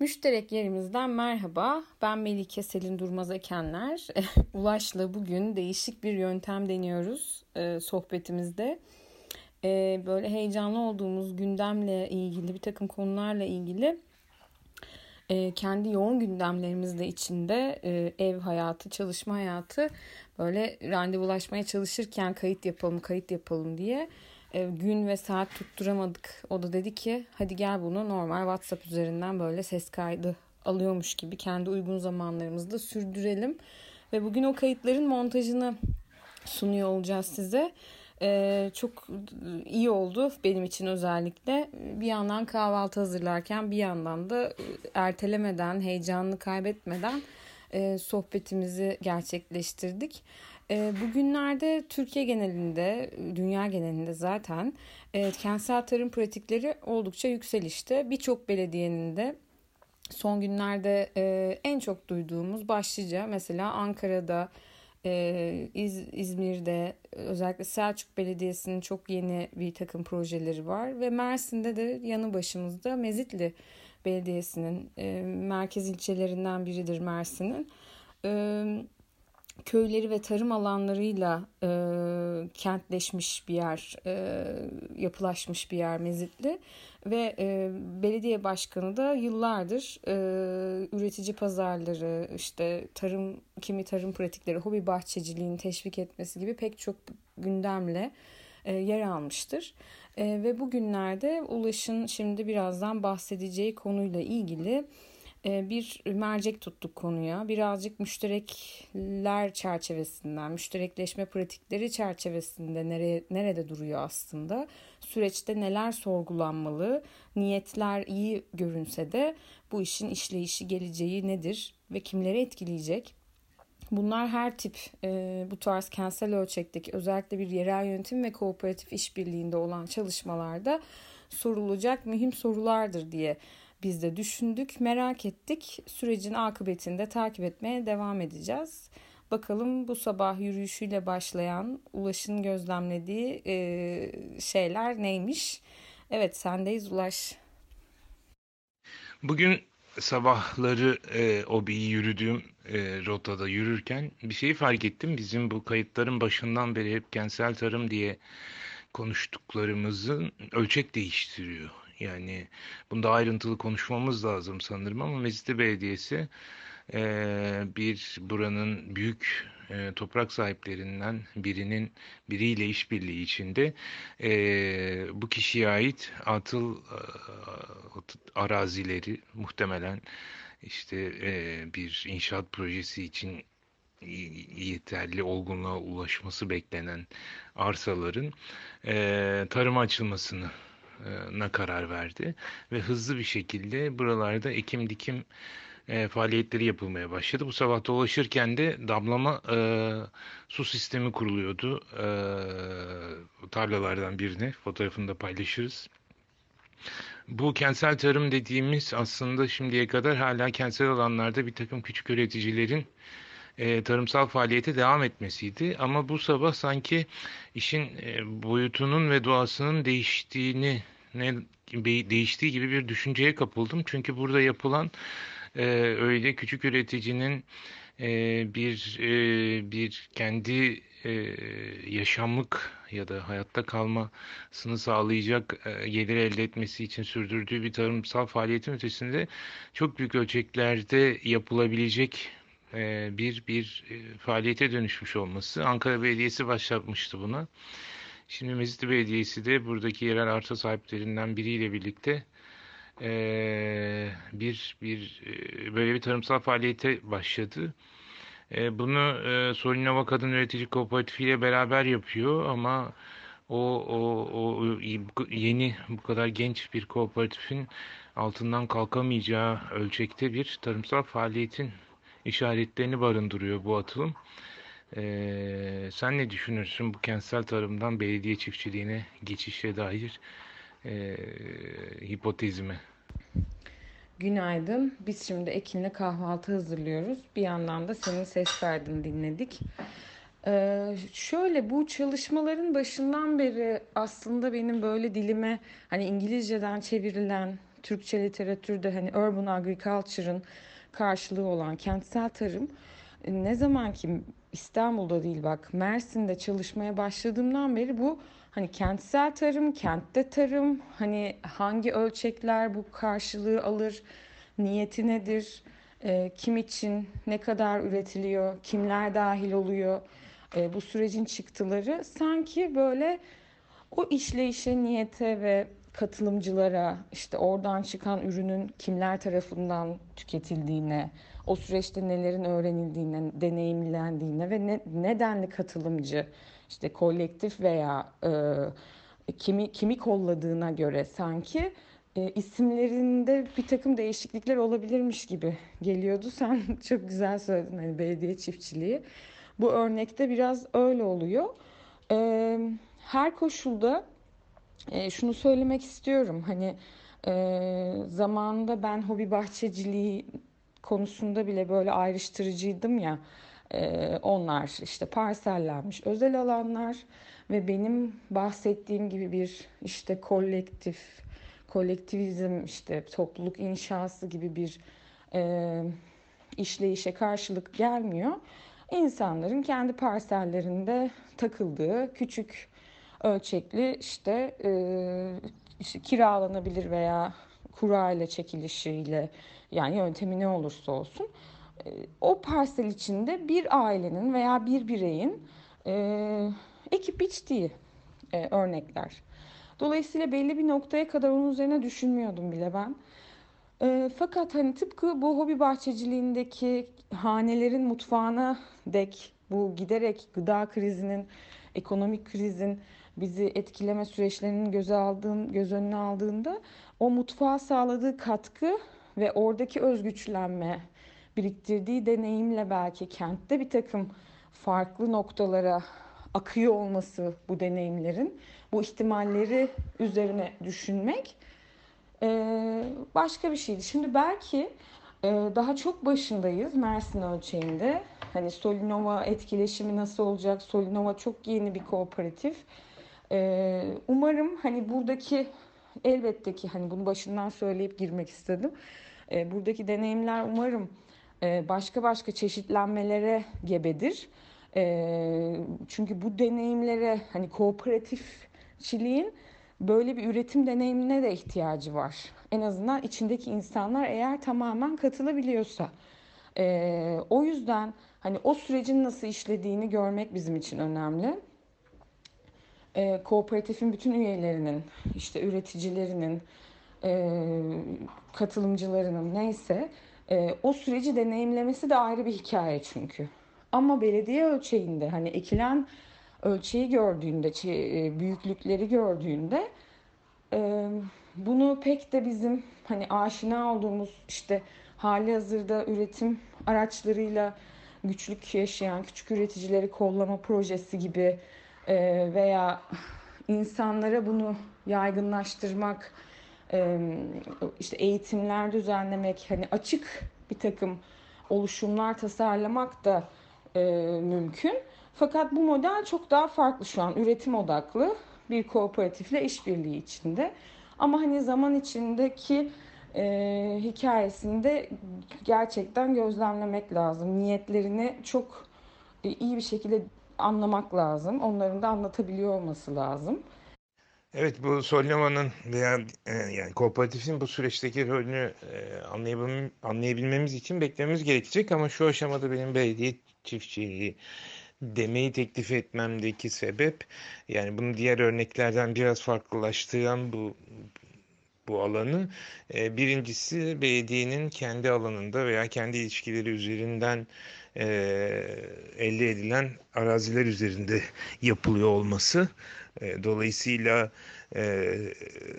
Müşterek yerimizden merhaba. Ben Melike Selin Durmaz Ekenler. Ulaş'la bugün değişik bir yöntem deniyoruz e, sohbetimizde. E, böyle heyecanlı olduğumuz gündemle ilgili bir takım konularla ilgili e, kendi yoğun gündemlerimizde içinde e, ev hayatı, çalışma hayatı böyle randevulaşmaya çalışırken kayıt yapalım, kayıt yapalım diye gün ve saat tutturamadık. O da dedi ki hadi gel bunu normal WhatsApp üzerinden böyle ses kaydı alıyormuş gibi kendi uygun zamanlarımızda sürdürelim. Ve bugün o kayıtların montajını sunuyor olacağız size. Ee, çok iyi oldu benim için özellikle. Bir yandan kahvaltı hazırlarken bir yandan da ertelemeden, heyecanını kaybetmeden e, sohbetimizi gerçekleştirdik. E, bugünlerde Türkiye genelinde, dünya genelinde zaten e, kentsel tarım pratikleri oldukça yükselişte. Birçok belediyenin de son günlerde e, en çok duyduğumuz başlıca mesela Ankara'da, e, İz, İzmir'de özellikle Selçuk Belediyesi'nin çok yeni bir takım projeleri var ve Mersin'de de yanı başımızda Mezitli Belediyesi'nin merkez ilçelerinden biridir Mersin'in. Köyleri ve tarım alanlarıyla e, kentleşmiş bir yer, e, yapılaşmış bir yer Mezitli ve e, belediye başkanı da yıllardır e, üretici pazarları, işte tarım, kimi tarım pratikleri, hobi bahçeciliğini teşvik etmesi gibi pek çok gündemle e, yer almıştır. E, ve bugünlerde Ulaş'ın şimdi birazdan bahsedeceği konuyla ilgili bir mercek tuttuk konuya. Birazcık müşterekler çerçevesinden, müşterekleşme pratikleri çerçevesinde nereye, nerede duruyor aslında? Süreçte neler sorgulanmalı? Niyetler iyi görünse de bu işin işleyişi, geleceği nedir ve kimleri etkileyecek? Bunlar her tip e, bu tarz kentsel ölçekteki özellikle bir yerel yönetim ve kooperatif işbirliğinde olan çalışmalarda sorulacak mühim sorulardır diye biz de düşündük, merak ettik. Sürecin akıbetini de takip etmeye devam edeceğiz. Bakalım bu sabah yürüyüşüyle başlayan Ulaş'ın gözlemlediği e, şeyler neymiş? Evet sendeyiz Ulaş. Bugün sabahları e, o bir yürüdüğüm e, rotada yürürken bir şeyi fark ettim. Bizim bu kayıtların başından beri hep kentsel tarım diye konuştuklarımızın ölçek değiştiriyor. Yani bunda ayrıntılı konuşmamız lazım sanırım ama Mezitli Belediyesi e, bir buranın büyük e, toprak sahiplerinden birinin biriyle işbirliği içinde e, bu kişiye ait atıl e, arazileri muhtemelen işte e, bir inşaat projesi için yeterli olgunluğa ulaşması beklenen arsaların e, tarıma açılmasını na karar verdi ve hızlı bir şekilde buralarda ekim dikim e, faaliyetleri yapılmaya başladı. Bu sabah dolaşırken de damlama e, su sistemi kuruluyordu. E, tarlalardan birine fotoğrafını da paylaşırız. Bu kentsel tarım dediğimiz aslında şimdiye kadar hala kentsel alanlarda bir takım küçük üreticilerin e, tarımsal faaliyete devam etmesiydi. Ama bu sabah sanki işin e, boyutunun ve doğasının değiştiğini ne değiştiği gibi bir düşünceye kapıldım. Çünkü burada yapılan e, öyle küçük üreticinin e, bir e, bir kendi e, yaşamlık ya da hayatta kalmasını sağlayacak e, gelir elde etmesi için sürdürdüğü bir tarımsal faaliyetin ötesinde çok büyük ölçeklerde yapılabilecek bir bir e, faaliyete dönüşmüş olması. Ankara Belediyesi başlatmıştı buna. Şimdi Mezitli Belediyesi de buradaki yerel arsa sahiplerinden biriyle birlikte e, bir bir e, böyle bir tarımsal faaliyete başladı. E, bunu e, Solinova Kadın Üretici Kooperatifi ile beraber yapıyor ama o, o, o yeni bu kadar genç bir kooperatifin altından kalkamayacağı ölçekte bir tarımsal faaliyetin işaretlerini barındırıyor bu atılım. Ee, sen ne düşünürsün bu kentsel tarımdan belediye çiftçiliğine geçişe dair e, hipotezime? Günaydın. Biz şimdi Ekin'le kahvaltı hazırlıyoruz. Bir yandan da senin ses kaydını dinledik. Ee, şöyle bu çalışmaların başından beri aslında benim böyle dilime hani İngilizceden çevrilen Türkçe literatürde hani urban agriculture'ın karşılığı olan kentsel tarım ne zaman ki İstanbul'da değil bak Mersin'de çalışmaya başladığımdan beri bu hani kentsel tarım, kentte tarım, hani hangi ölçekler bu karşılığı alır, niyeti nedir, e, kim için ne kadar üretiliyor, kimler dahil oluyor, e, bu sürecin çıktıları sanki böyle o işleyişe, niyete ve katılımcılara işte oradan çıkan ürünün kimler tarafından tüketildiğine, o süreçte nelerin öğrenildiğine, deneyimlendiğine ve ne, nedenli katılımcı işte kolektif veya e, kimi kimi kolladığına göre sanki e, isimlerinde bir takım değişiklikler olabilirmiş gibi geliyordu. Sen çok güzel söyledin hani belediye çiftçiliği. Bu örnekte biraz öyle oluyor. E, her koşulda e, şunu söylemek istiyorum. Hani e, zamanında ben hobi bahçeciliği konusunda bile böyle ayrıştırıcıydım ya. E, onlar işte parsellenmiş özel alanlar ve benim bahsettiğim gibi bir işte kolektif, kolektivizm işte topluluk inşası gibi bir e, işleyişe karşılık gelmiyor. İnsanların kendi parsellerinde takıldığı küçük ölçekli işte, e, işte kiralanabilir veya kura ile çekilişiyle yani yöntemi ne olursa olsun e, o parsel içinde bir ailenin veya bir bireyin e, ekip biçtiği e, örnekler. Dolayısıyla belli bir noktaya kadar onun üzerine düşünmüyordum bile ben. E, fakat hani tıpkı bu hobi bahçeciliğindeki hanelerin mutfağına dek bu giderek gıda krizinin, ekonomik krizin bizi etkileme süreçlerinin göze aldığın, göz önüne aldığında o mutfağa sağladığı katkı ve oradaki özgüçlenme, biriktirdiği deneyimle belki kentte bir takım farklı noktalara akıyor olması bu deneyimlerin, bu ihtimalleri üzerine düşünmek başka bir şeydi. Şimdi belki daha çok başındayız Mersin ölçeğinde. Hani Solinova etkileşimi nasıl olacak? Solinova çok yeni bir kooperatif. Umarım hani buradaki elbette ki hani bunu başından söyleyip girmek istedim. Buradaki deneyimler umarım başka başka çeşitlenmelere gebedir. Çünkü bu deneyimlere hani kooperatifçiliğin böyle bir üretim deneyimine de ihtiyacı var. En azından içindeki insanlar eğer tamamen katılabiliyorsa. O yüzden hani o sürecin nasıl işlediğini görmek bizim için önemli e, kooperatifin bütün üyelerinin, işte üreticilerinin, e, katılımcılarının neyse e, o süreci deneyimlemesi de ayrı bir hikaye çünkü. Ama belediye ölçeğinde hani ekilen ölçeği gördüğünde, e, büyüklükleri gördüğünde e, bunu pek de bizim hani aşina olduğumuz işte hali hazırda üretim araçlarıyla güçlük yaşayan küçük üreticileri kollama projesi gibi e, veya insanlara bunu yaygınlaştırmak, e, işte eğitimler düzenlemek, hani açık bir takım oluşumlar tasarlamak da e, mümkün. Fakat bu model çok daha farklı şu an. Üretim odaklı bir kooperatifle işbirliği içinde. Ama hani zaman içindeki e, hikayesinde gerçekten gözlemlemek lazım. Niyetlerini çok e, iyi bir şekilde anlamak lazım. Onların da anlatabiliyor olması lazım. Evet bu Solnova'nın veya e, yani kooperatifin bu süreçteki rolünü e, anlayabilmem, anlayabilmemiz için beklememiz gerekecek ama şu aşamada benim belediye çiftçiliği demeyi teklif etmemdeki sebep yani bunu diğer örneklerden biraz farklılaştıran bu bu alanı. E, birincisi belediyenin kendi alanında veya kendi ilişkileri üzerinden e, elde edilen araziler üzerinde yapılıyor olması. E, dolayısıyla e,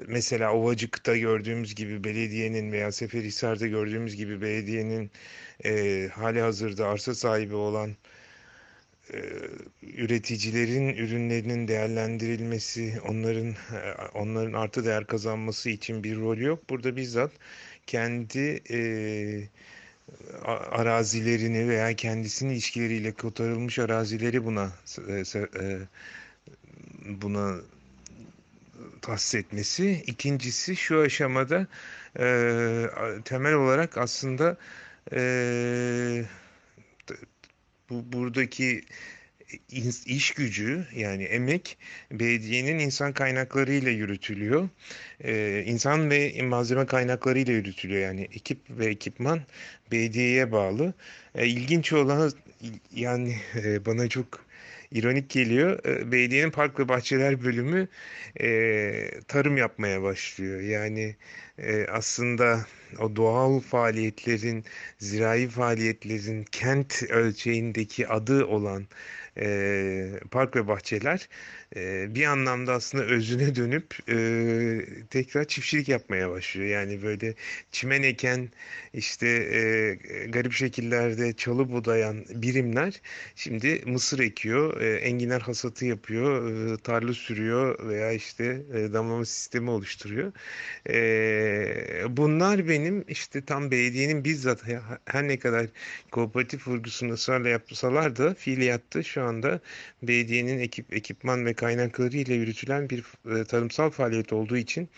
mesela Ovacık'ta gördüğümüz gibi belediyenin veya Seferihisar'da gördüğümüz gibi belediyenin e, hali hazırda arsa sahibi olan e, üreticilerin ürünlerinin değerlendirilmesi, onların onların artı değer kazanması için bir rol yok. Burada bizzat kendi e, arazilerini veya kendisinin ilişkileriyle kotarılmış arazileri buna e, e, buna tahsis etmesi. İkincisi şu aşamada e, temel olarak aslında e, bu buradaki iş gücü yani emek belediyenin insan kaynakları ile yürütülüyor. Ee, insan ve malzeme kaynakları ile yürütülüyor. Yani ekip ve ekipman belediyeye bağlı. Ee, ilginç olan yani e, bana çok ironik geliyor. E, belediyenin park ve bahçeler bölümü e, tarım yapmaya başlıyor. Yani e, aslında o doğal faaliyetlerin, zirai faaliyetlerin kent ölçeğindeki adı olan park ve bahçeler bir anlamda aslında özüne dönüp tekrar çiftçilik yapmaya başlıyor. Yani böyle çimen eken işte garip şekillerde çalı budayan birimler şimdi mısır ekiyor, e, enginar hasatı yapıyor, tarla sürüyor veya işte damlama sistemi oluşturuyor. Bunlar benim işte tam belediyenin bizzat her ne kadar kooperatif vurgusunu ısrarla yapsalar da fiiliyatta şu anda belediyenin ekip ekipman ve kaynakları ile yürütülen bir e, tarımsal faaliyet olduğu için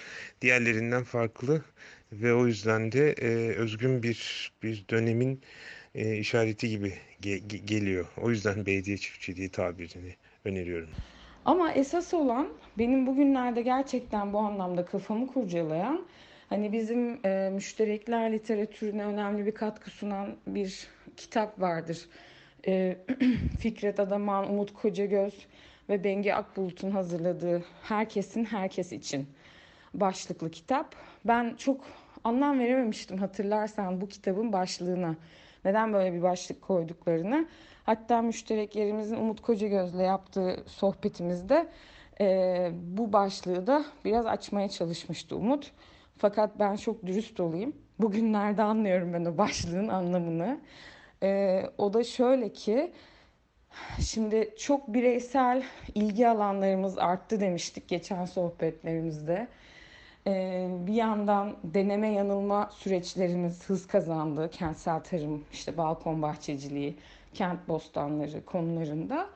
diğerlerinden farklı ve o yüzden de e, özgün bir bir dönemin e, işareti gibi ge geliyor. O yüzden belediye çiftçiliği tabirini öneriyorum. Ama esas olan benim bugünlerde gerçekten bu anlamda kafamı kurcalayan hani bizim e, müşterekler literatürüne önemli bir katkı sunan bir kitap vardır. E, Fikret Adaman, Umut Kocagöz ve Bengi Akbulut'un hazırladığı Herkesin Herkes için başlıklı kitap. Ben çok anlam verememiştim hatırlarsan bu kitabın başlığına. Neden böyle bir başlık koyduklarını. Hatta müşterek yerimizin Umut Kocagöz'le yaptığı sohbetimizde e, bu başlığı da biraz açmaya çalışmıştı Umut. Fakat ben çok dürüst olayım. Bugünlerde anlıyorum ben o başlığın anlamını. E, o da şöyle ki Şimdi çok bireysel ilgi alanlarımız arttı demiştik geçen sohbetlerimizde. Ee, bir yandan deneme yanılma süreçlerimiz hız kazandı. Kentsel tarım, işte balkon bahçeciliği, kent bostanları konularında.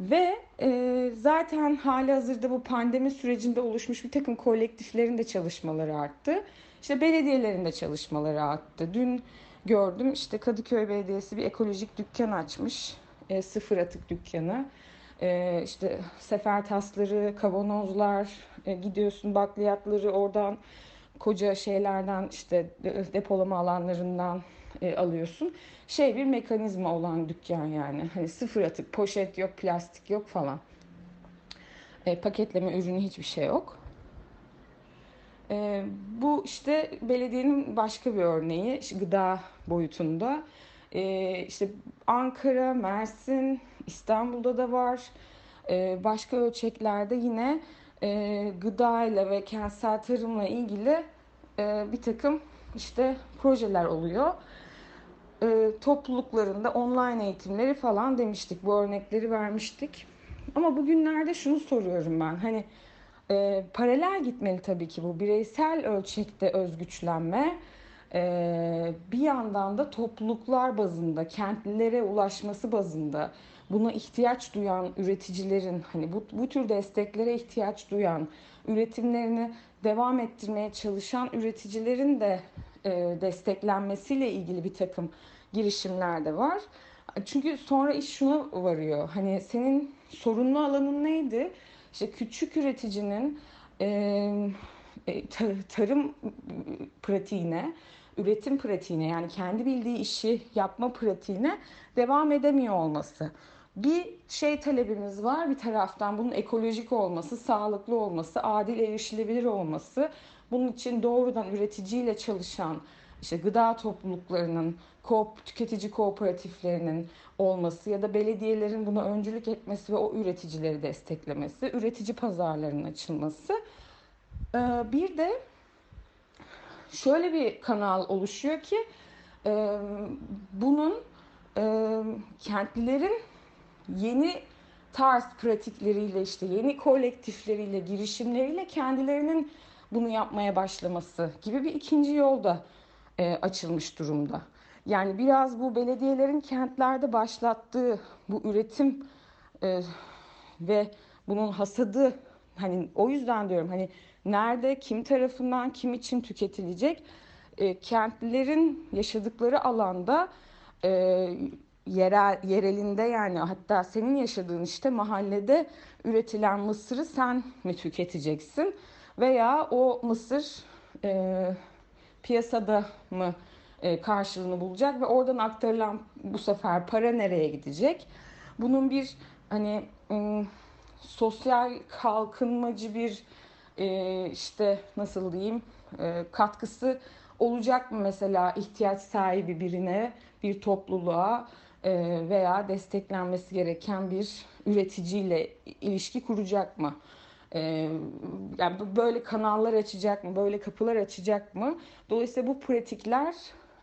Ve e, zaten hali hazırda bu pandemi sürecinde oluşmuş bir takım kolektiflerin de çalışmaları arttı. İşte belediyelerin de çalışmaları arttı. Dün gördüm işte Kadıköy Belediyesi bir ekolojik dükkan açmış e, sıfır atık dükkanı. E, işte sefer tasları, kavanozlar, e, gidiyorsun bakliyatları oradan koca şeylerden işte depolama alanlarından e, alıyorsun. Şey bir mekanizma olan dükkan yani. Hani sıfır atık, poşet yok, plastik yok falan. E, paketleme ürünü hiçbir şey yok. E, bu işte belediyenin başka bir örneği gıda boyutunda. E, işte Ankara, Mersin, İstanbul'da da var. E, başka ölçeklerde yine e, gıdayla ve kentsel tarımla ilgili e, bir takım işte projeler oluyor. E, topluluklarında online eğitimleri falan demiştik. Bu örnekleri vermiştik. Ama bugünlerde şunu soruyorum ben. Hani e, paralel gitmeli tabii ki bu bireysel ölçekte özgüçlenme ee, bir yandan da topluluklar bazında, kentlilere ulaşması bazında buna ihtiyaç duyan üreticilerin hani bu, bu tür desteklere ihtiyaç duyan üretimlerini devam ettirmeye çalışan üreticilerin de e, desteklenmesiyle ilgili bir takım girişimler de var. Çünkü sonra iş şuna varıyor. Hani senin sorunlu alanın neydi? İşte küçük üreticinin e, tarım pratiğine üretim pratiğine yani kendi bildiği işi yapma pratiğine devam edemiyor olması. Bir şey talebimiz var bir taraftan bunun ekolojik olması, sağlıklı olması, adil erişilebilir olması. Bunun için doğrudan üreticiyle çalışan işte gıda topluluklarının, koop, tüketici kooperatiflerinin olması ya da belediyelerin buna öncülük etmesi ve o üreticileri desteklemesi, üretici pazarlarının açılması. Bir de şöyle bir kanal oluşuyor ki e, bunun e, kentlilerin yeni tarz pratikleriyle işte yeni kolektifleriyle girişimleriyle kendilerinin bunu yapmaya başlaması gibi bir ikinci yolda e, açılmış durumda. Yani biraz bu belediyelerin kentlerde başlattığı bu üretim e, ve bunun hasadı hani o yüzden diyorum hani nerede, kim tarafından, kim için tüketilecek? E, kentlilerin yaşadıkları alanda e, yerel yerelinde yani hatta senin yaşadığın işte mahallede üretilen mısırı sen mi tüketeceksin veya o mısır e, piyasada mı e, karşılığını bulacak ve oradan aktarılan bu sefer para nereye gidecek? Bunun bir hani e, sosyal kalkınmacı bir e, işte nasıl diyeyim e, katkısı olacak mı mesela ihtiyaç sahibi birine, bir topluluğa e, veya desteklenmesi gereken bir üreticiyle ilişki kuracak mı? E, yani böyle kanallar açacak mı? Böyle kapılar açacak mı? Dolayısıyla bu pratikler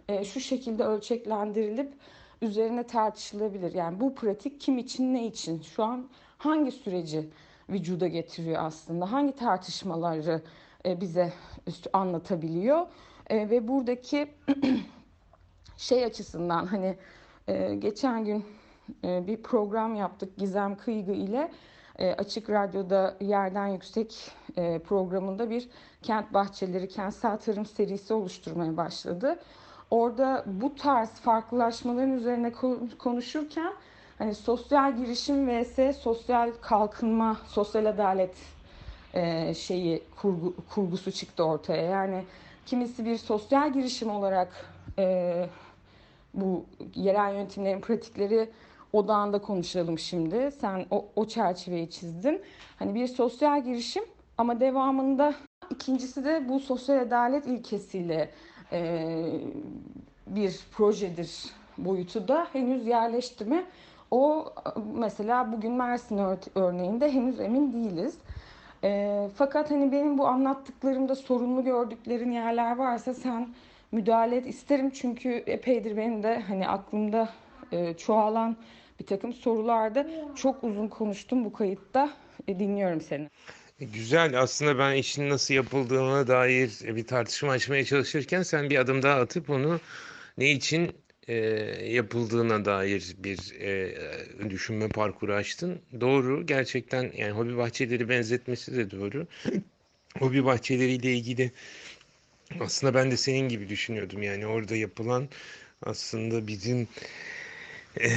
e, şu şekilde ölçeklendirilip üzerine tartışılabilir. Yani bu pratik kim için ne için? Şu an hangi süreci vücuda getiriyor aslında? Hangi tartışmaları e, bize anlatabiliyor? E, ve buradaki şey açısından hani e, geçen gün bir program yaptık Gizem Kıygı ile Açık Radyo'da Yerden Yüksek programında bir kent bahçeleri, kentsel tarım serisi oluşturmaya başladı. Orada bu tarz farklılaşmaların üzerine konuşurken hani sosyal girişim vs sosyal kalkınma, sosyal adalet e, şeyi kurgu, kurgusu çıktı ortaya. Yani kimisi bir sosyal girişim olarak e, bu yerel yönetimlerin pratikleri odağında konuşalım şimdi. Sen o, o çerçeveyi çizdin. Hani bir sosyal girişim ama devamında ikincisi de bu sosyal adalet ilkesiyle e, bir projedir boyutu da henüz yerleşti mi? O mesela bugün Mersin örneğinde henüz emin değiliz. E, fakat hani benim bu anlattıklarımda sorunlu gördüklerin yerler varsa sen müdahale et isterim. Çünkü epeydir benim de hani aklımda e, çoğalan bir takım sorularda çok uzun konuştum bu kayıtta. E, dinliyorum seni. E, güzel. Aslında ben işin nasıl yapıldığına dair bir tartışma açmaya çalışırken sen bir adım daha atıp onu ne için e, yapıldığına dair bir e, düşünme parkuru açtın. Doğru. Gerçekten yani hobi bahçeleri benzetmesi de doğru. hobi bahçeleriyle ilgili aslında ben de senin gibi düşünüyordum. Yani orada yapılan aslında bizim e,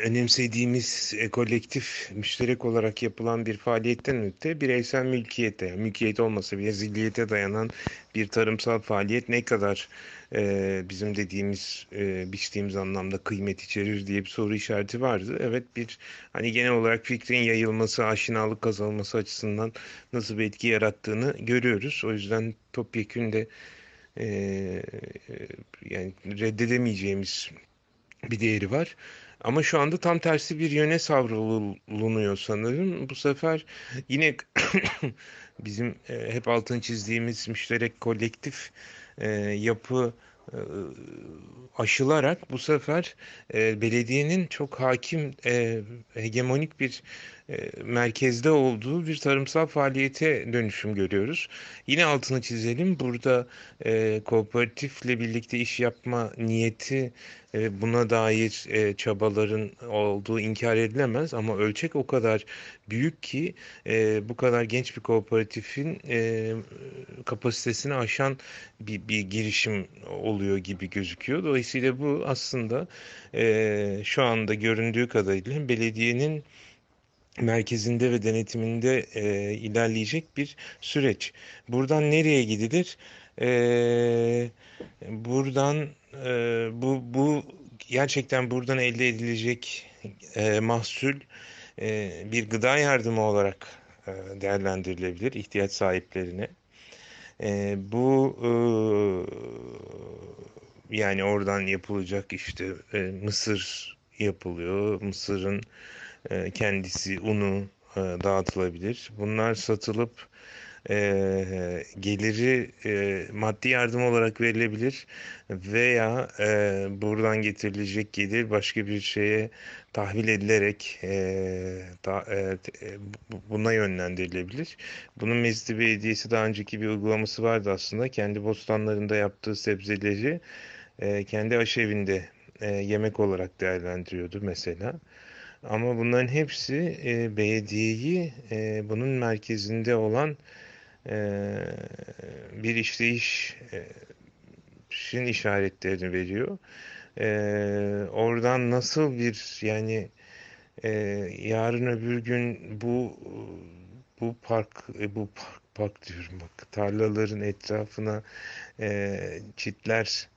önemsediğimiz e, kolektif, müşterek olarak yapılan bir faaliyetten öte bireysel mülkiyete, yani mülkiyet olmasa bile zilliyete dayanan bir tarımsal faaliyet ne kadar e, bizim dediğimiz, e, biçtiğimiz anlamda kıymet içerir diye bir soru işareti vardı. Evet bir hani genel olarak fikrin yayılması, aşinalık kazanılması açısından nasıl bir etki yarattığını görüyoruz. O yüzden topyekün de e, yani reddedemeyeceğimiz bir değeri var. Ama şu anda tam tersi bir yöne savrulunuyor sanırım. Bu sefer yine bizim e, hep altını çizdiğimiz müşterek kolektif e, yapı e, aşılarak bu sefer e, belediyenin çok hakim e, hegemonik bir merkezde olduğu bir tarımsal faaliyete dönüşüm görüyoruz. Yine altını çizelim. Burada e, kooperatifle birlikte iş yapma niyeti e, buna dair e, çabaların olduğu inkar edilemez ama ölçek o kadar büyük ki e, bu kadar genç bir kooperatifin e, kapasitesini aşan bir, bir girişim oluyor gibi gözüküyor. Dolayısıyla bu aslında e, şu anda göründüğü kadarıyla belediyenin merkezinde ve denetiminde e, ilerleyecek bir süreç. Buradan nereye gidilir? E, buradan e, bu, bu gerçekten buradan elde edilecek e, mahsul e, bir gıda yardımı olarak e, değerlendirilebilir ihtiyaç sahiplerine. E, bu e, yani oradan yapılacak işte e, mısır yapılıyor. Mısırın kendisi unu e, dağıtılabilir. Bunlar satılıp e, geliri e, maddi yardım olarak verilebilir veya e, buradan getirilecek gelir başka bir şeye tahvil edilerek e, e, buna yönlendirilebilir. Bunun Mezdi Belediyesi daha önceki bir uygulaması vardı aslında. Kendi bostanlarında yaptığı sebzeleri e, kendi aşevinde e, yemek olarak değerlendiriyordu mesela. Ama bunların hepsi e, belediyeyi e, bunun merkezinde olan bir işleyiş şin işaretlerini veriyor. Oradan nasıl bir yani yarın öbür gün bu bu park bu park park diyorum bak tarlaların etrafına çitler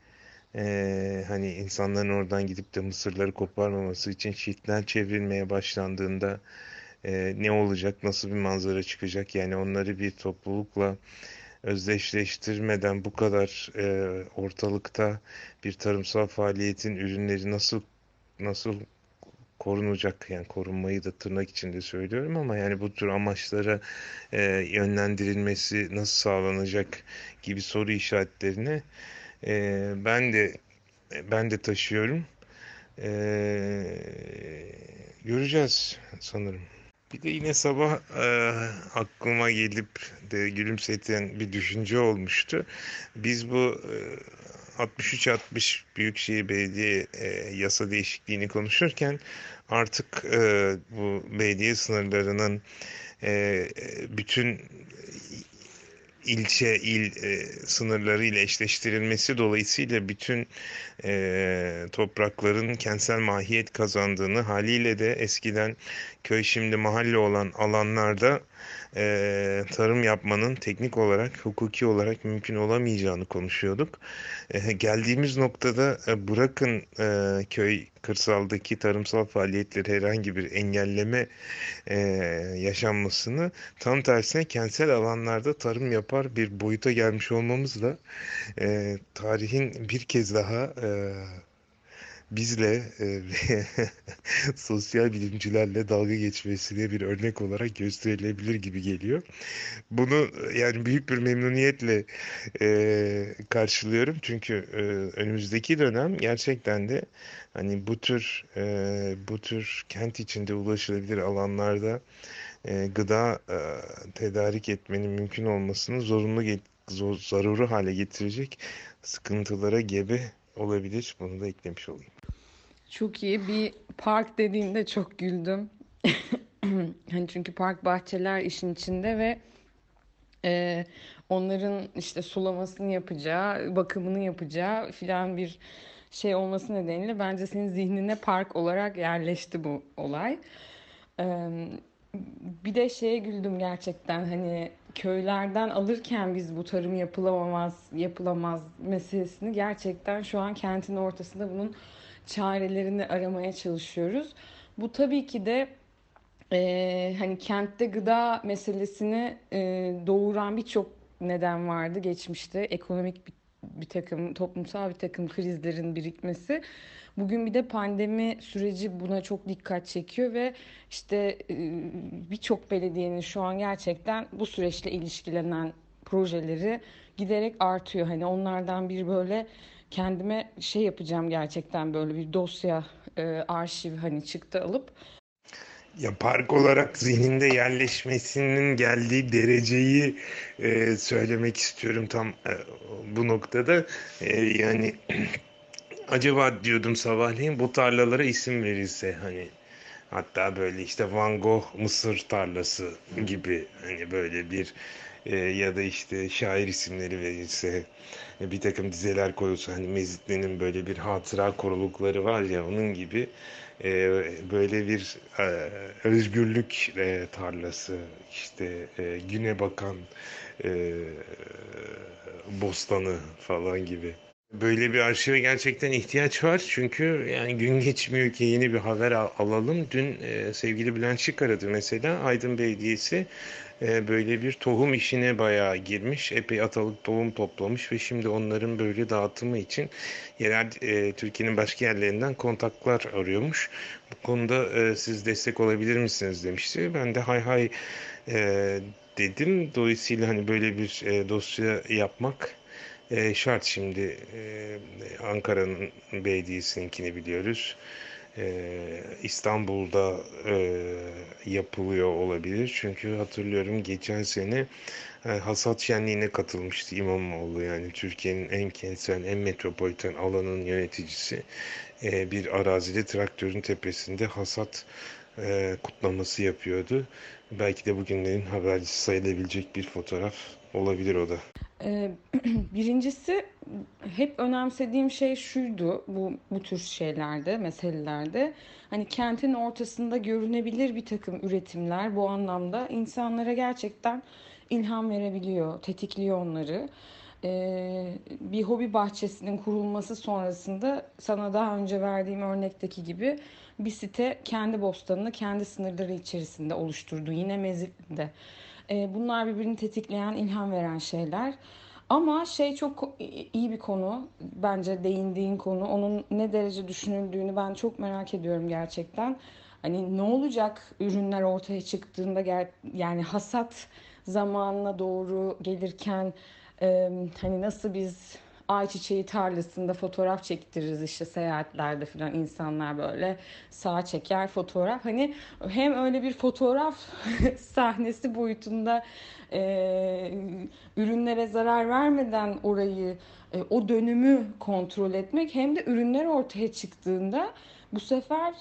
e, hani insanların oradan gidip de mısırları koparmaması için çitler çevrilmeye başlandığında e, ne olacak, nasıl bir manzara çıkacak? Yani onları bir toplulukla özdeşleştirmeden bu kadar e, ortalıkta bir tarımsal faaliyetin ürünleri nasıl nasıl korunacak? Yani korunmayı da tırnak içinde söylüyorum ama yani bu tür amaçlara e, yönlendirilmesi nasıl sağlanacak gibi soru işaretlerini e, ben de ben de taşıyorum. E, göreceğiz sanırım. Bir de yine sabah e, aklıma gelip de gülümseten bir düşünce olmuştu. Biz bu e, 63-60 Büyükşehir Belediye e, yasa değişikliğini konuşurken artık e, bu belediye sınırlarının e, bütün ilçe il e, sınırları ile eşleştirilmesi dolayısıyla bütün e, toprakların kentsel mahiyet kazandığını haliyle de eskiden köy şimdi mahalle olan alanlarda e, tarım yapmanın teknik olarak, hukuki olarak mümkün olamayacağını konuşuyorduk. E, geldiğimiz noktada e, bırakın e, köy kırsaldaki tarımsal faaliyetleri herhangi bir engelleme e, yaşanmasını tam tersine kentsel alanlarda tarım yapar bir boyuta gelmiş olmamızla e, tarihin bir kez daha e, bizle e, sosyal bilimcilerle dalga geçmesine bir örnek olarak gösterilebilir gibi geliyor. Bunu yani büyük bir memnuniyetle e, karşılıyorum çünkü e, önümüzdeki dönem gerçekten de hani bu tür e, bu tür kent içinde ulaşılabilir alanlarda e, gıda e, tedarik etmenin mümkün olmasını zorunlu zor, zaruri hale getirecek sıkıntılara gebe olabilir. Bunu da eklemiş olayım. Çok iyi. Bir park dediğinde çok güldüm. hani çünkü park bahçeler işin içinde ve e, onların işte sulamasını yapacağı, bakımını yapacağı filan bir şey olması nedeniyle bence senin zihnine park olarak yerleşti bu olay. E, bir de şeye güldüm gerçekten hani köylerden alırken biz bu tarım yapılamaz yapılamaz meselesini gerçekten şu an kentin ortasında bunun çarelerini aramaya çalışıyoruz. Bu tabii ki de e, hani kentte gıda meselesini e, doğuran birçok neden vardı geçmişte. Ekonomik bir, bir takım, toplumsal bir takım krizlerin birikmesi. Bugün bir de pandemi süreci buna çok dikkat çekiyor ve işte e, birçok belediyenin şu an gerçekten bu süreçle ilişkilenen projeleri giderek artıyor. Hani onlardan bir böyle kendime şey yapacağım gerçekten böyle bir dosya e, arşiv hani çıktı alıp ya park olarak zihninde yerleşmesinin geldiği dereceyi e, söylemek istiyorum tam e, bu noktada. E, yani acaba diyordum sabahleyin bu tarlalara isim verilse hani hatta böyle işte Van Gogh Mısır tarlası gibi hani böyle bir e, ya da işte şair isimleri verilse e, bir takım dizeler koyulsa hani Mezitli'nin böyle bir hatıra korulukları var ya onun gibi e, böyle bir e, özgürlük e, tarlası işte e, güne bakan e, bostanı falan gibi. Böyle bir arşive gerçekten ihtiyaç var çünkü yani gün geçmiyor ki yeni bir haber al alalım. Dün e, sevgili Bülent Şık aradı mesela Aydın Belediyesi e, böyle bir tohum işine bayağı girmiş. Epey atalık tohum toplamış ve şimdi onların böyle dağıtımı için yerel e, Türkiye'nin başka yerlerinden kontaklar arıyormuş. Bu konuda e, siz destek olabilir misiniz demişti. Ben de hay hay e, dedim. Dolayısıyla hani böyle bir e, dosya yapmak e, şart şimdi e, Ankara'nın belediyesininkini biliyoruz. E, İstanbul'da e, yapılıyor olabilir. Çünkü hatırlıyorum geçen sene e, hasat şenliğine katılmıştı İmamoğlu. Yani Türkiye'nin en kentsel, en metropoliten alanın yöneticisi e, bir arazide traktörün tepesinde hasat e, kutlaması yapıyordu. Belki de bugünlerin habercisi sayılabilecek bir fotoğraf olabilir o da. Ee, birincisi hep önemsediğim şey şuydu bu bu tür şeylerde, meselelerde. Hani kentin ortasında görünebilir bir takım üretimler bu anlamda insanlara gerçekten ilham verebiliyor, tetikliyor onları. Ee, bir hobi bahçesinin kurulması sonrasında sana daha önce verdiğim örnekteki gibi bir site kendi bostanını kendi sınırları içerisinde oluşturdu. Yine Mezitli'de. Ee, bunlar birbirini tetikleyen, ilham veren şeyler. Ama şey çok iyi bir konu. Bence değindiğin konu. Onun ne derece düşünüldüğünü ben çok merak ediyorum gerçekten. Hani ne olacak ürünler ortaya çıktığında yani hasat zamanına doğru gelirken hani nasıl biz ayçiçeği tarlasında fotoğraf çektiririz işte seyahatlerde falan insanlar böyle sağ çeker fotoğraf. Hani hem öyle bir fotoğraf sahnesi boyutunda e, ürünlere zarar vermeden orayı e, o dönümü kontrol etmek hem de ürünler ortaya çıktığında bu sefer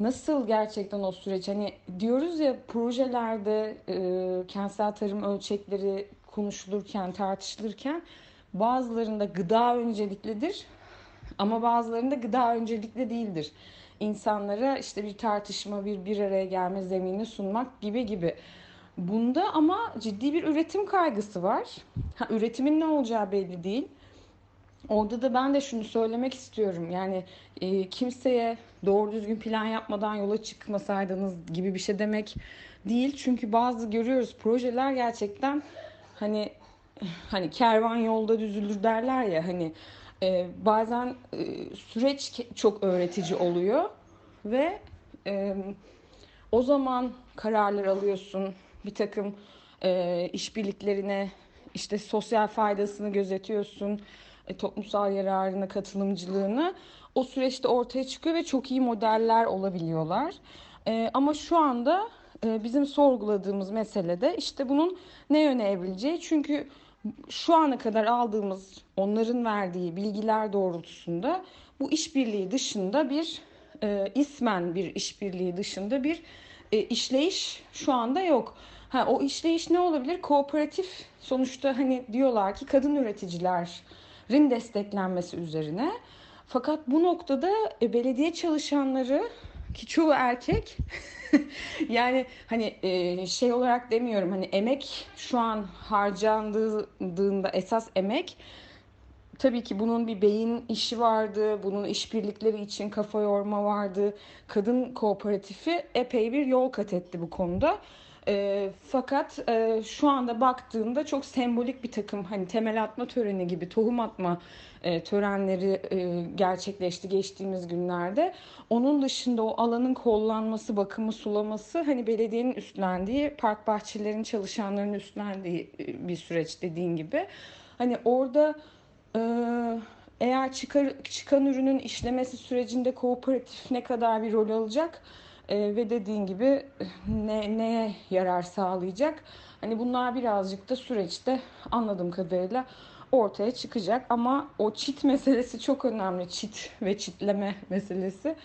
nasıl gerçekten o süreç hani diyoruz ya projelerde e, kentsel tarım ölçekleri konuşulurken tartışılırken Bazılarında gıda önceliklidir ama bazılarında gıda öncelikli değildir. İnsanlara işte bir tartışma, bir bir araya gelme zemini sunmak gibi gibi. Bunda ama ciddi bir üretim kaygısı var. Ha, üretimin ne olacağı belli değil. Orada da ben de şunu söylemek istiyorum. Yani e, kimseye doğru düzgün plan yapmadan yola çıkmasaydınız gibi bir şey demek değil. Çünkü bazı görüyoruz projeler gerçekten hani hani kervan yolda düzülür derler ya hani e, bazen e, süreç çok öğretici oluyor ve e, o zaman kararlar alıyorsun bir takım e, işbirliklerine işte sosyal faydasını gözetiyorsun e, toplumsal yararını katılımcılığını o süreçte ortaya çıkıyor ve çok iyi modeller olabiliyorlar. E, ama şu anda e, bizim sorguladığımız mesele de işte bunun ne yöne evrileceği çünkü şu ana kadar aldığımız onların verdiği bilgiler doğrultusunda bu işbirliği dışında bir e, ismen bir işbirliği dışında bir e, işleyiş şu anda yok. Ha, o işleyiş ne olabilir? Kooperatif sonuçta hani diyorlar ki kadın üreticilerin desteklenmesi üzerine. Fakat bu noktada e, belediye çalışanları ki çoğu erkek yani hani e, şey olarak demiyorum hani emek şu an harcandığında esas emek tabii ki bunun bir beyin işi vardı. Bunun işbirlikleri için kafa yorma vardı. Kadın kooperatifi epey bir yol kat etti bu konuda. E, fakat e, şu anda baktığımda çok sembolik bir takım hani temel atma töreni gibi tohum atma e, törenleri e, gerçekleşti geçtiğimiz günlerde. Onun dışında o alanın kollanması, bakımı, sulaması hani belediyenin üstlendiği, park bahçelerin çalışanların üstlendiği e, bir süreç dediğin gibi. Hani orada e, eğer çıkar, çıkan ürünün işlemesi sürecinde kooperatif ne kadar bir rol alacak? E, ve dediğin gibi ne, neye yarar sağlayacak? Hani bunlar birazcık da süreçte anladığım kadarıyla ortaya çıkacak ama o çit meselesi çok önemli. Çit ve çitleme meselesi.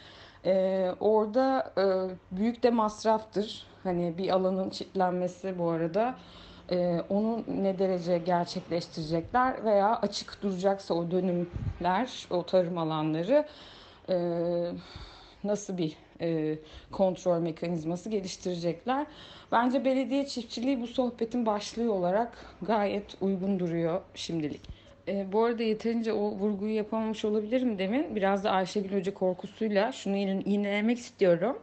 Ee, orada e, büyük de masraftır. Hani bir alanın çitlenmesi bu arada. Ee, onu ne derece gerçekleştirecekler veya açık duracaksa o dönümler, o tarım alanları e, nasıl bir e, kontrol mekanizması geliştirecekler. Bence belediye çiftçiliği bu sohbetin başlığı olarak gayet uygun duruyor şimdilik. E, bu arada yeterince o vurguyu yapamamış olabilirim demin. Biraz da Ayşegül Hoca korkusuyla şunu yinelemek istiyorum.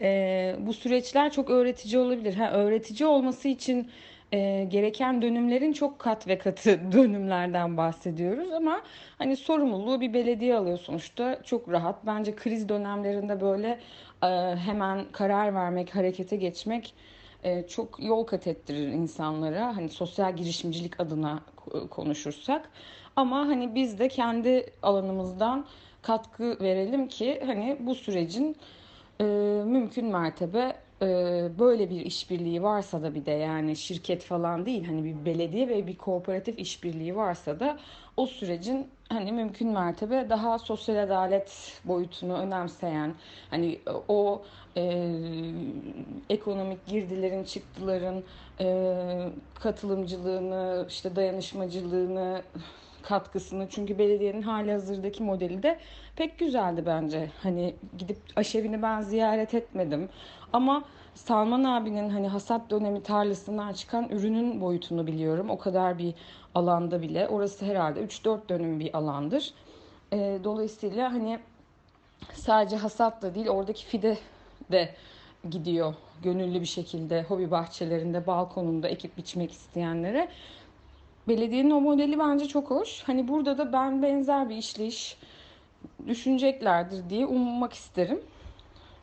E, bu süreçler çok öğretici olabilir. Ha, öğretici olması için e, gereken dönümlerin çok kat ve katı dönümlerden bahsediyoruz ama hani sorumluluğu bir belediye alıyor sonuçta çok rahat. Bence kriz dönemlerinde böyle e, hemen karar vermek, harekete geçmek e, çok yol kat ettirir insanlara. Hani sosyal girişimcilik adına konuşursak. Ama hani biz de kendi alanımızdan katkı verelim ki hani bu sürecin e, mümkün mertebe e, böyle bir işbirliği varsa da bir de yani şirket falan değil hani bir belediye ve bir kooperatif işbirliği varsa da o sürecin hani mümkün mertebe daha sosyal adalet boyutunu önemseyen hani o e, ekonomik girdilerin çıktıların e, katılımcılığını işte dayanışmacılığını katkısını çünkü belediyenin hali hazırdaki modeli de pek güzeldi bence. Hani gidip aşevini ben ziyaret etmedim ama Salman abinin hani hasat dönemi tarlasından çıkan ürünün boyutunu biliyorum. O kadar bir alanda bile. Orası herhalde 3-4 dönüm bir alandır. E, dolayısıyla hani sadece hasat da değil oradaki fide de gidiyor gönüllü bir şekilde hobi bahçelerinde, balkonunda ekip biçmek isteyenlere. Belediyenin o modeli bence çok hoş. Hani burada da ben benzer bir işleyiş düşüneceklerdir diye ummak isterim.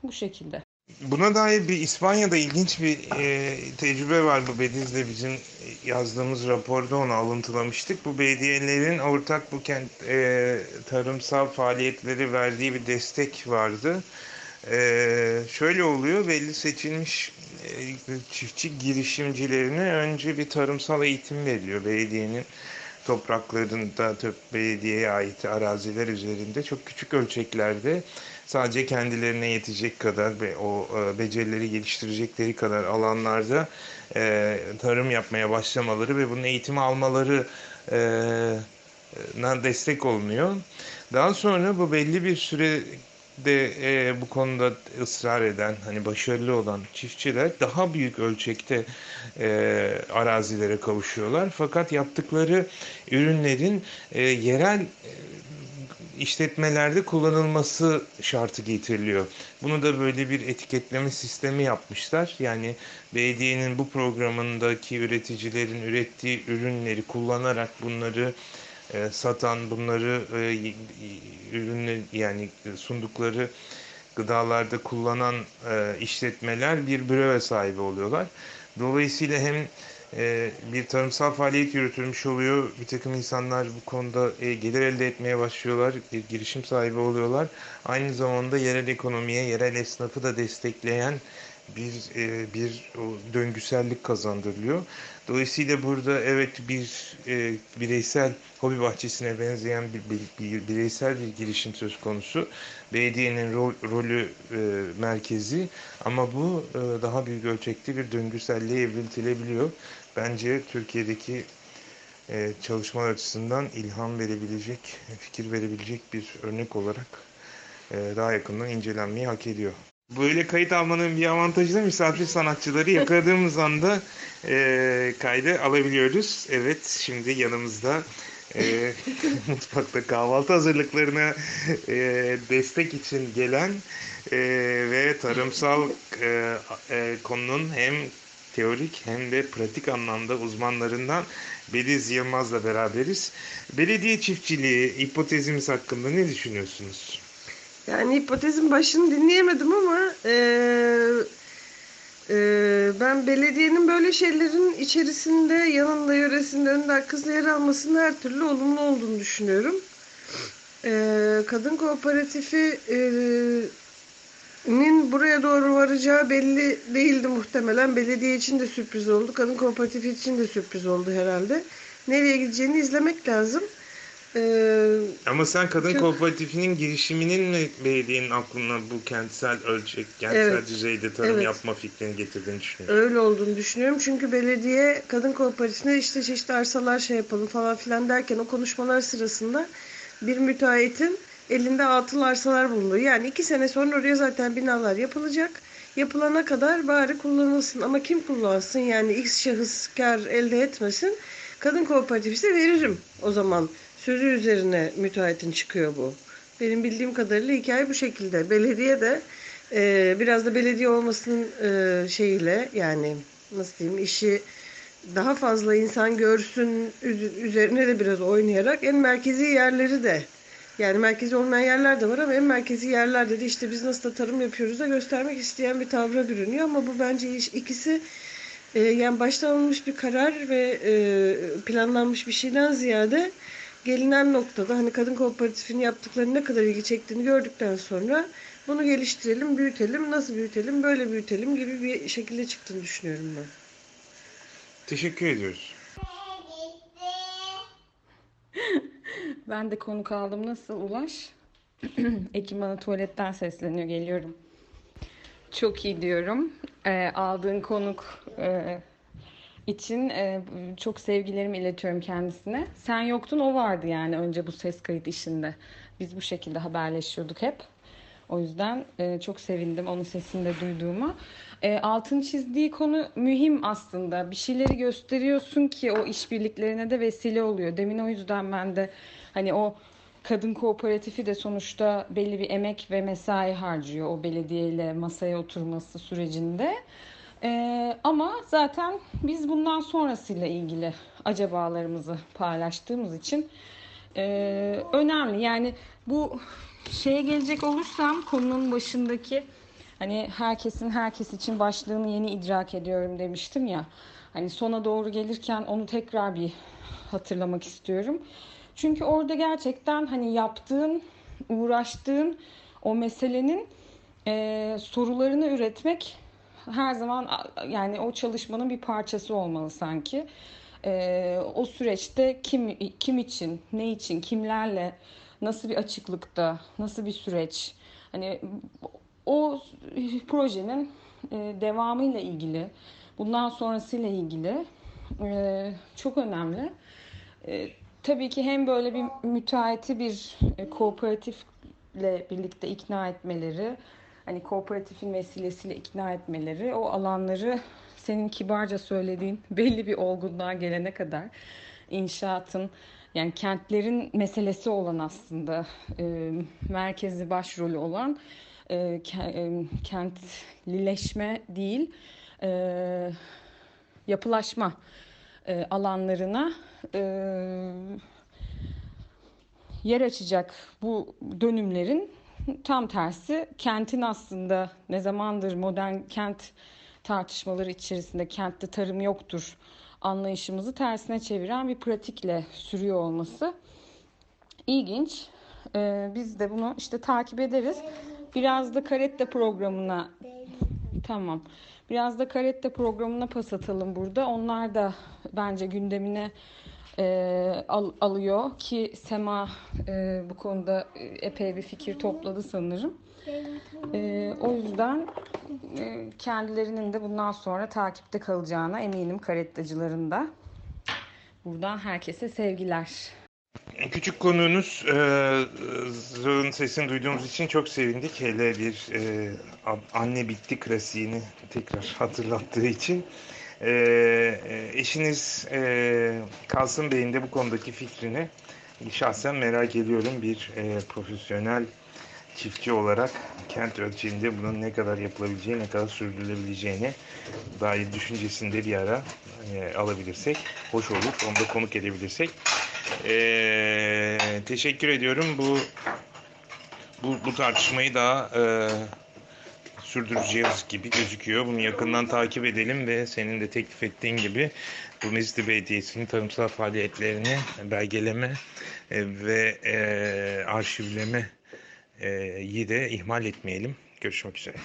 Bu şekilde. Buna dair bir İspanya'da ilginç bir e, tecrübe var bu Bediz'le bizim yazdığımız raporda onu alıntılamıştık. Bu belediyelerin ortak bu kent e, tarımsal faaliyetleri verdiği bir destek vardı. E, şöyle oluyor belli seçilmiş çiftçi girişimcilerine önce bir tarımsal eğitim veriliyor belediyenin topraklarında belediyeye ait araziler üzerinde çok küçük ölçeklerde sadece kendilerine yetecek kadar ve o e, becerileri geliştirecekleri kadar alanlarda e, tarım yapmaya başlamaları ve bunun eğitimi almaları e, destek olunuyor. Daha sonra bu belli bir süre de e, bu konuda ısrar eden, hani başarılı olan çiftçiler daha büyük ölçekte e, arazilere kavuşuyorlar. Fakat yaptıkları ürünlerin e, yerel işletmelerde kullanılması şartı getiriliyor. Bunu da böyle bir etiketleme sistemi yapmışlar. Yani belediyenin bu programındaki üreticilerin ürettiği ürünleri kullanarak bunları e, satan, bunları e, ürünler yani sundukları gıdalarda kullanan e, işletmeler bir breve sahibi oluyorlar. Dolayısıyla hem e, bir tarımsal faaliyet yürütülmüş oluyor. Bir takım insanlar bu konuda gelir elde etmeye başlıyorlar. Bir girişim sahibi oluyorlar. Aynı zamanda yerel ekonomiye, yerel esnafı da destekleyen bir e, bir o döngüsellik kazandırılıyor. Dolayısıyla burada evet bir e, bireysel hobi bahçesine benzeyen bir, bir, bir bireysel bir girişim söz konusu. Belediyenin rol, rolü e, merkezi ama bu daha büyük ölçekte bir döngüselliğe evriltilebiliyor. Bence Türkiye'deki e, çalışmalar açısından ilham verebilecek, fikir verebilecek bir örnek olarak daha yakından incelenmeyi hak ediyor. Böyle kayıt almanın bir avantajı da misafir sanatçıları yakaladığımız anda e, kaydı alabiliyoruz. Evet şimdi yanımızda e, mutfakta kahvaltı hazırlıklarına e, destek için gelen e, ve tarımsal e, e, konunun hem teorik hem de pratik anlamda uzmanlarından Beliz Yılmaz'la beraberiz. Belediye çiftçiliği hipotezimiz hakkında ne düşünüyorsunuz? Yani hipotezin başını dinleyemedim ama e, e, ben belediyenin böyle şeylerin içerisinde, yanında, yöresinde, önünde, arkasında yer almasının her türlü olumlu olduğunu düşünüyorum. E, kadın kooperatifi e, nin buraya doğru varacağı belli değildi muhtemelen. Belediye için de sürpriz oldu. Kadın kooperatifi için de sürpriz oldu herhalde. Nereye gideceğini izlemek lazım. Ee, Ama sen kadın çok... kooperatifinin girişiminin mi belediyenin aklına bu kentsel ölçek, kentsel evet. düzeyde tarım evet. yapma fikrini getirdiğini düşünüyorum. Öyle olduğunu düşünüyorum. Çünkü belediye kadın kooperatifine işte çeşitli arsalar şey yapalım falan filan derken o konuşmalar sırasında bir müteahhitin elinde atıl arsalar bulunuyor. Yani iki sene sonra oraya zaten binalar yapılacak. Yapılana kadar bari kullanılsın. Ama kim kullansın? Yani X şahıs kar elde etmesin. Kadın kooperatifi ise veririm o zaman sözü üzerine müteahhitin çıkıyor bu. Benim bildiğim kadarıyla hikaye bu şekilde. Belediye de e, biraz da belediye olmasının e, şeyiyle yani nasıl diyeyim işi daha fazla insan görsün üzerine de biraz oynayarak en merkezi yerleri de yani merkezi olmayan yerler de var ama en merkezi yerlerde de işte biz nasıl da tarım yapıyoruz da göstermek isteyen bir tavra bürünüyor ama bu bence iş, ikisi e, yani baştan alınmış bir karar ve e, planlanmış bir şeyden ziyade gelinen noktada hani kadın kooperatifinin yaptıklarını ne kadar ilgi çektiğini gördükten sonra bunu geliştirelim, büyütelim, nasıl büyütelim, böyle büyütelim gibi bir şekilde çıktığını düşünüyorum ben. Teşekkür ediyoruz. Ben de konuk aldım. Nasıl Ulaş? Ekim bana tuvaletten sesleniyor. Geliyorum. Çok iyi diyorum. Ee, aldığın konuk e, için e, çok sevgilerimi iletiyorum kendisine. Sen yoktun o vardı yani önce bu ses kayıt işinde. Biz bu şekilde haberleşiyorduk hep. O yüzden e, çok sevindim onun sesini de duyduğuma. E, altın çizdiği konu mühim aslında. Bir şeyleri gösteriyorsun ki o işbirliklerine de vesile oluyor. Demin o yüzden ben de hani o kadın kooperatifi de sonuçta belli bir emek ve mesai harcıyor o belediyeyle masaya oturması sürecinde. Ee, ama zaten biz bundan sonrasıyla ilgili acabalarımızı paylaştığımız için e, önemli. Yani bu şeye gelecek olursam konunun başındaki hani herkesin herkes için başlığını yeni idrak ediyorum demiştim ya. Hani sona doğru gelirken onu tekrar bir hatırlamak istiyorum. Çünkü orada gerçekten hani yaptığın, uğraştığın o meselenin e, sorularını üretmek her zaman yani o çalışmanın bir parçası olmalı sanki. E, o süreçte kim kim için, ne için, kimlerle, nasıl bir açıklıkta, nasıl bir süreç, hani o projenin e, devamıyla ilgili, bundan sonrasıyla ilgili e, çok önemli. E, tabii ki hem böyle bir müteahhiti bir e, kooperatifle birlikte ikna etmeleri, hani kooperatifin vesilesiyle ikna etmeleri, o alanları senin kibarca söylediğin belli bir olgunluğa gelene kadar inşaatın yani kentlerin meselesi olan aslında e, merkezi başrolü olan e, kentlileşme değil e, yapılaşma e, alanlarına e, yer açacak bu dönümlerin tam tersi kentin aslında ne zamandır modern kent tartışmaları içerisinde kentte tarım yoktur anlayışımızı tersine çeviren bir pratikle sürüyor olması ilginç. Ee, biz de bunu işte takip ederiz. Biraz da karette programına tamam. Biraz da karette programına pas atalım burada. Onlar da bence gündemine e, al, alıyor ki Sema e, bu konuda epey bir fikir topladı sanırım. E, o yüzden e, kendilerinin de bundan sonra takipte kalacağına eminim karettacıların da. Buradan herkese sevgiler. Küçük konuğunuz e, sesini duyduğumuz için çok sevindik. Hele bir e, anne bitti klasiğini tekrar hatırlattığı için. E, eşiniz e, Kasım Bey'in de bu konudaki fikrini şahsen merak ediyorum. Bir e, profesyonel çiftçi olarak kent ölçeğinde bunun ne kadar yapılabileceği, ne kadar sürdürülebileceğini dair düşüncesini de bir ara e, alabilirsek hoş olur. Onu da konuk edebilirsek. E, teşekkür ediyorum. Bu bu, bu tartışmayı daha e, sürdüreceğiz gibi gözüküyor. Bunu yakından takip edelim ve senin de teklif ettiğin gibi bu Mezitli Belediyesi'nin tarımsal faaliyetlerini belgeleme e, ve e, arşivleme iyi de ihmal etmeyelim. Görüşmek üzere.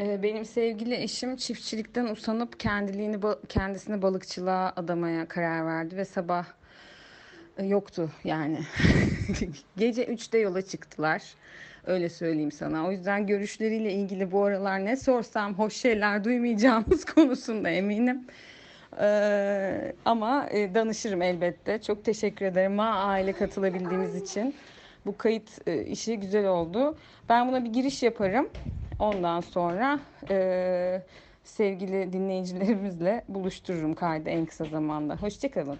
Ee, benim sevgili eşim çiftçilikten usanıp kendiliğini kendisini balıkçılığa adamaya karar verdi ve sabah e, yoktu yani. Gece 3'te yola çıktılar. Öyle söyleyeyim sana. O yüzden görüşleriyle ilgili bu aralar ne sorsam hoş şeyler duymayacağımız konusunda eminim. Ee, ama e, danışırım elbette. Çok teşekkür ederim Ma aile katılabildiğimiz için. Bu kayıt e, işi güzel oldu. Ben buna bir giriş yaparım. Ondan sonra e, sevgili dinleyicilerimizle buluştururum kaydı en kısa zamanda. Hoşçakalın.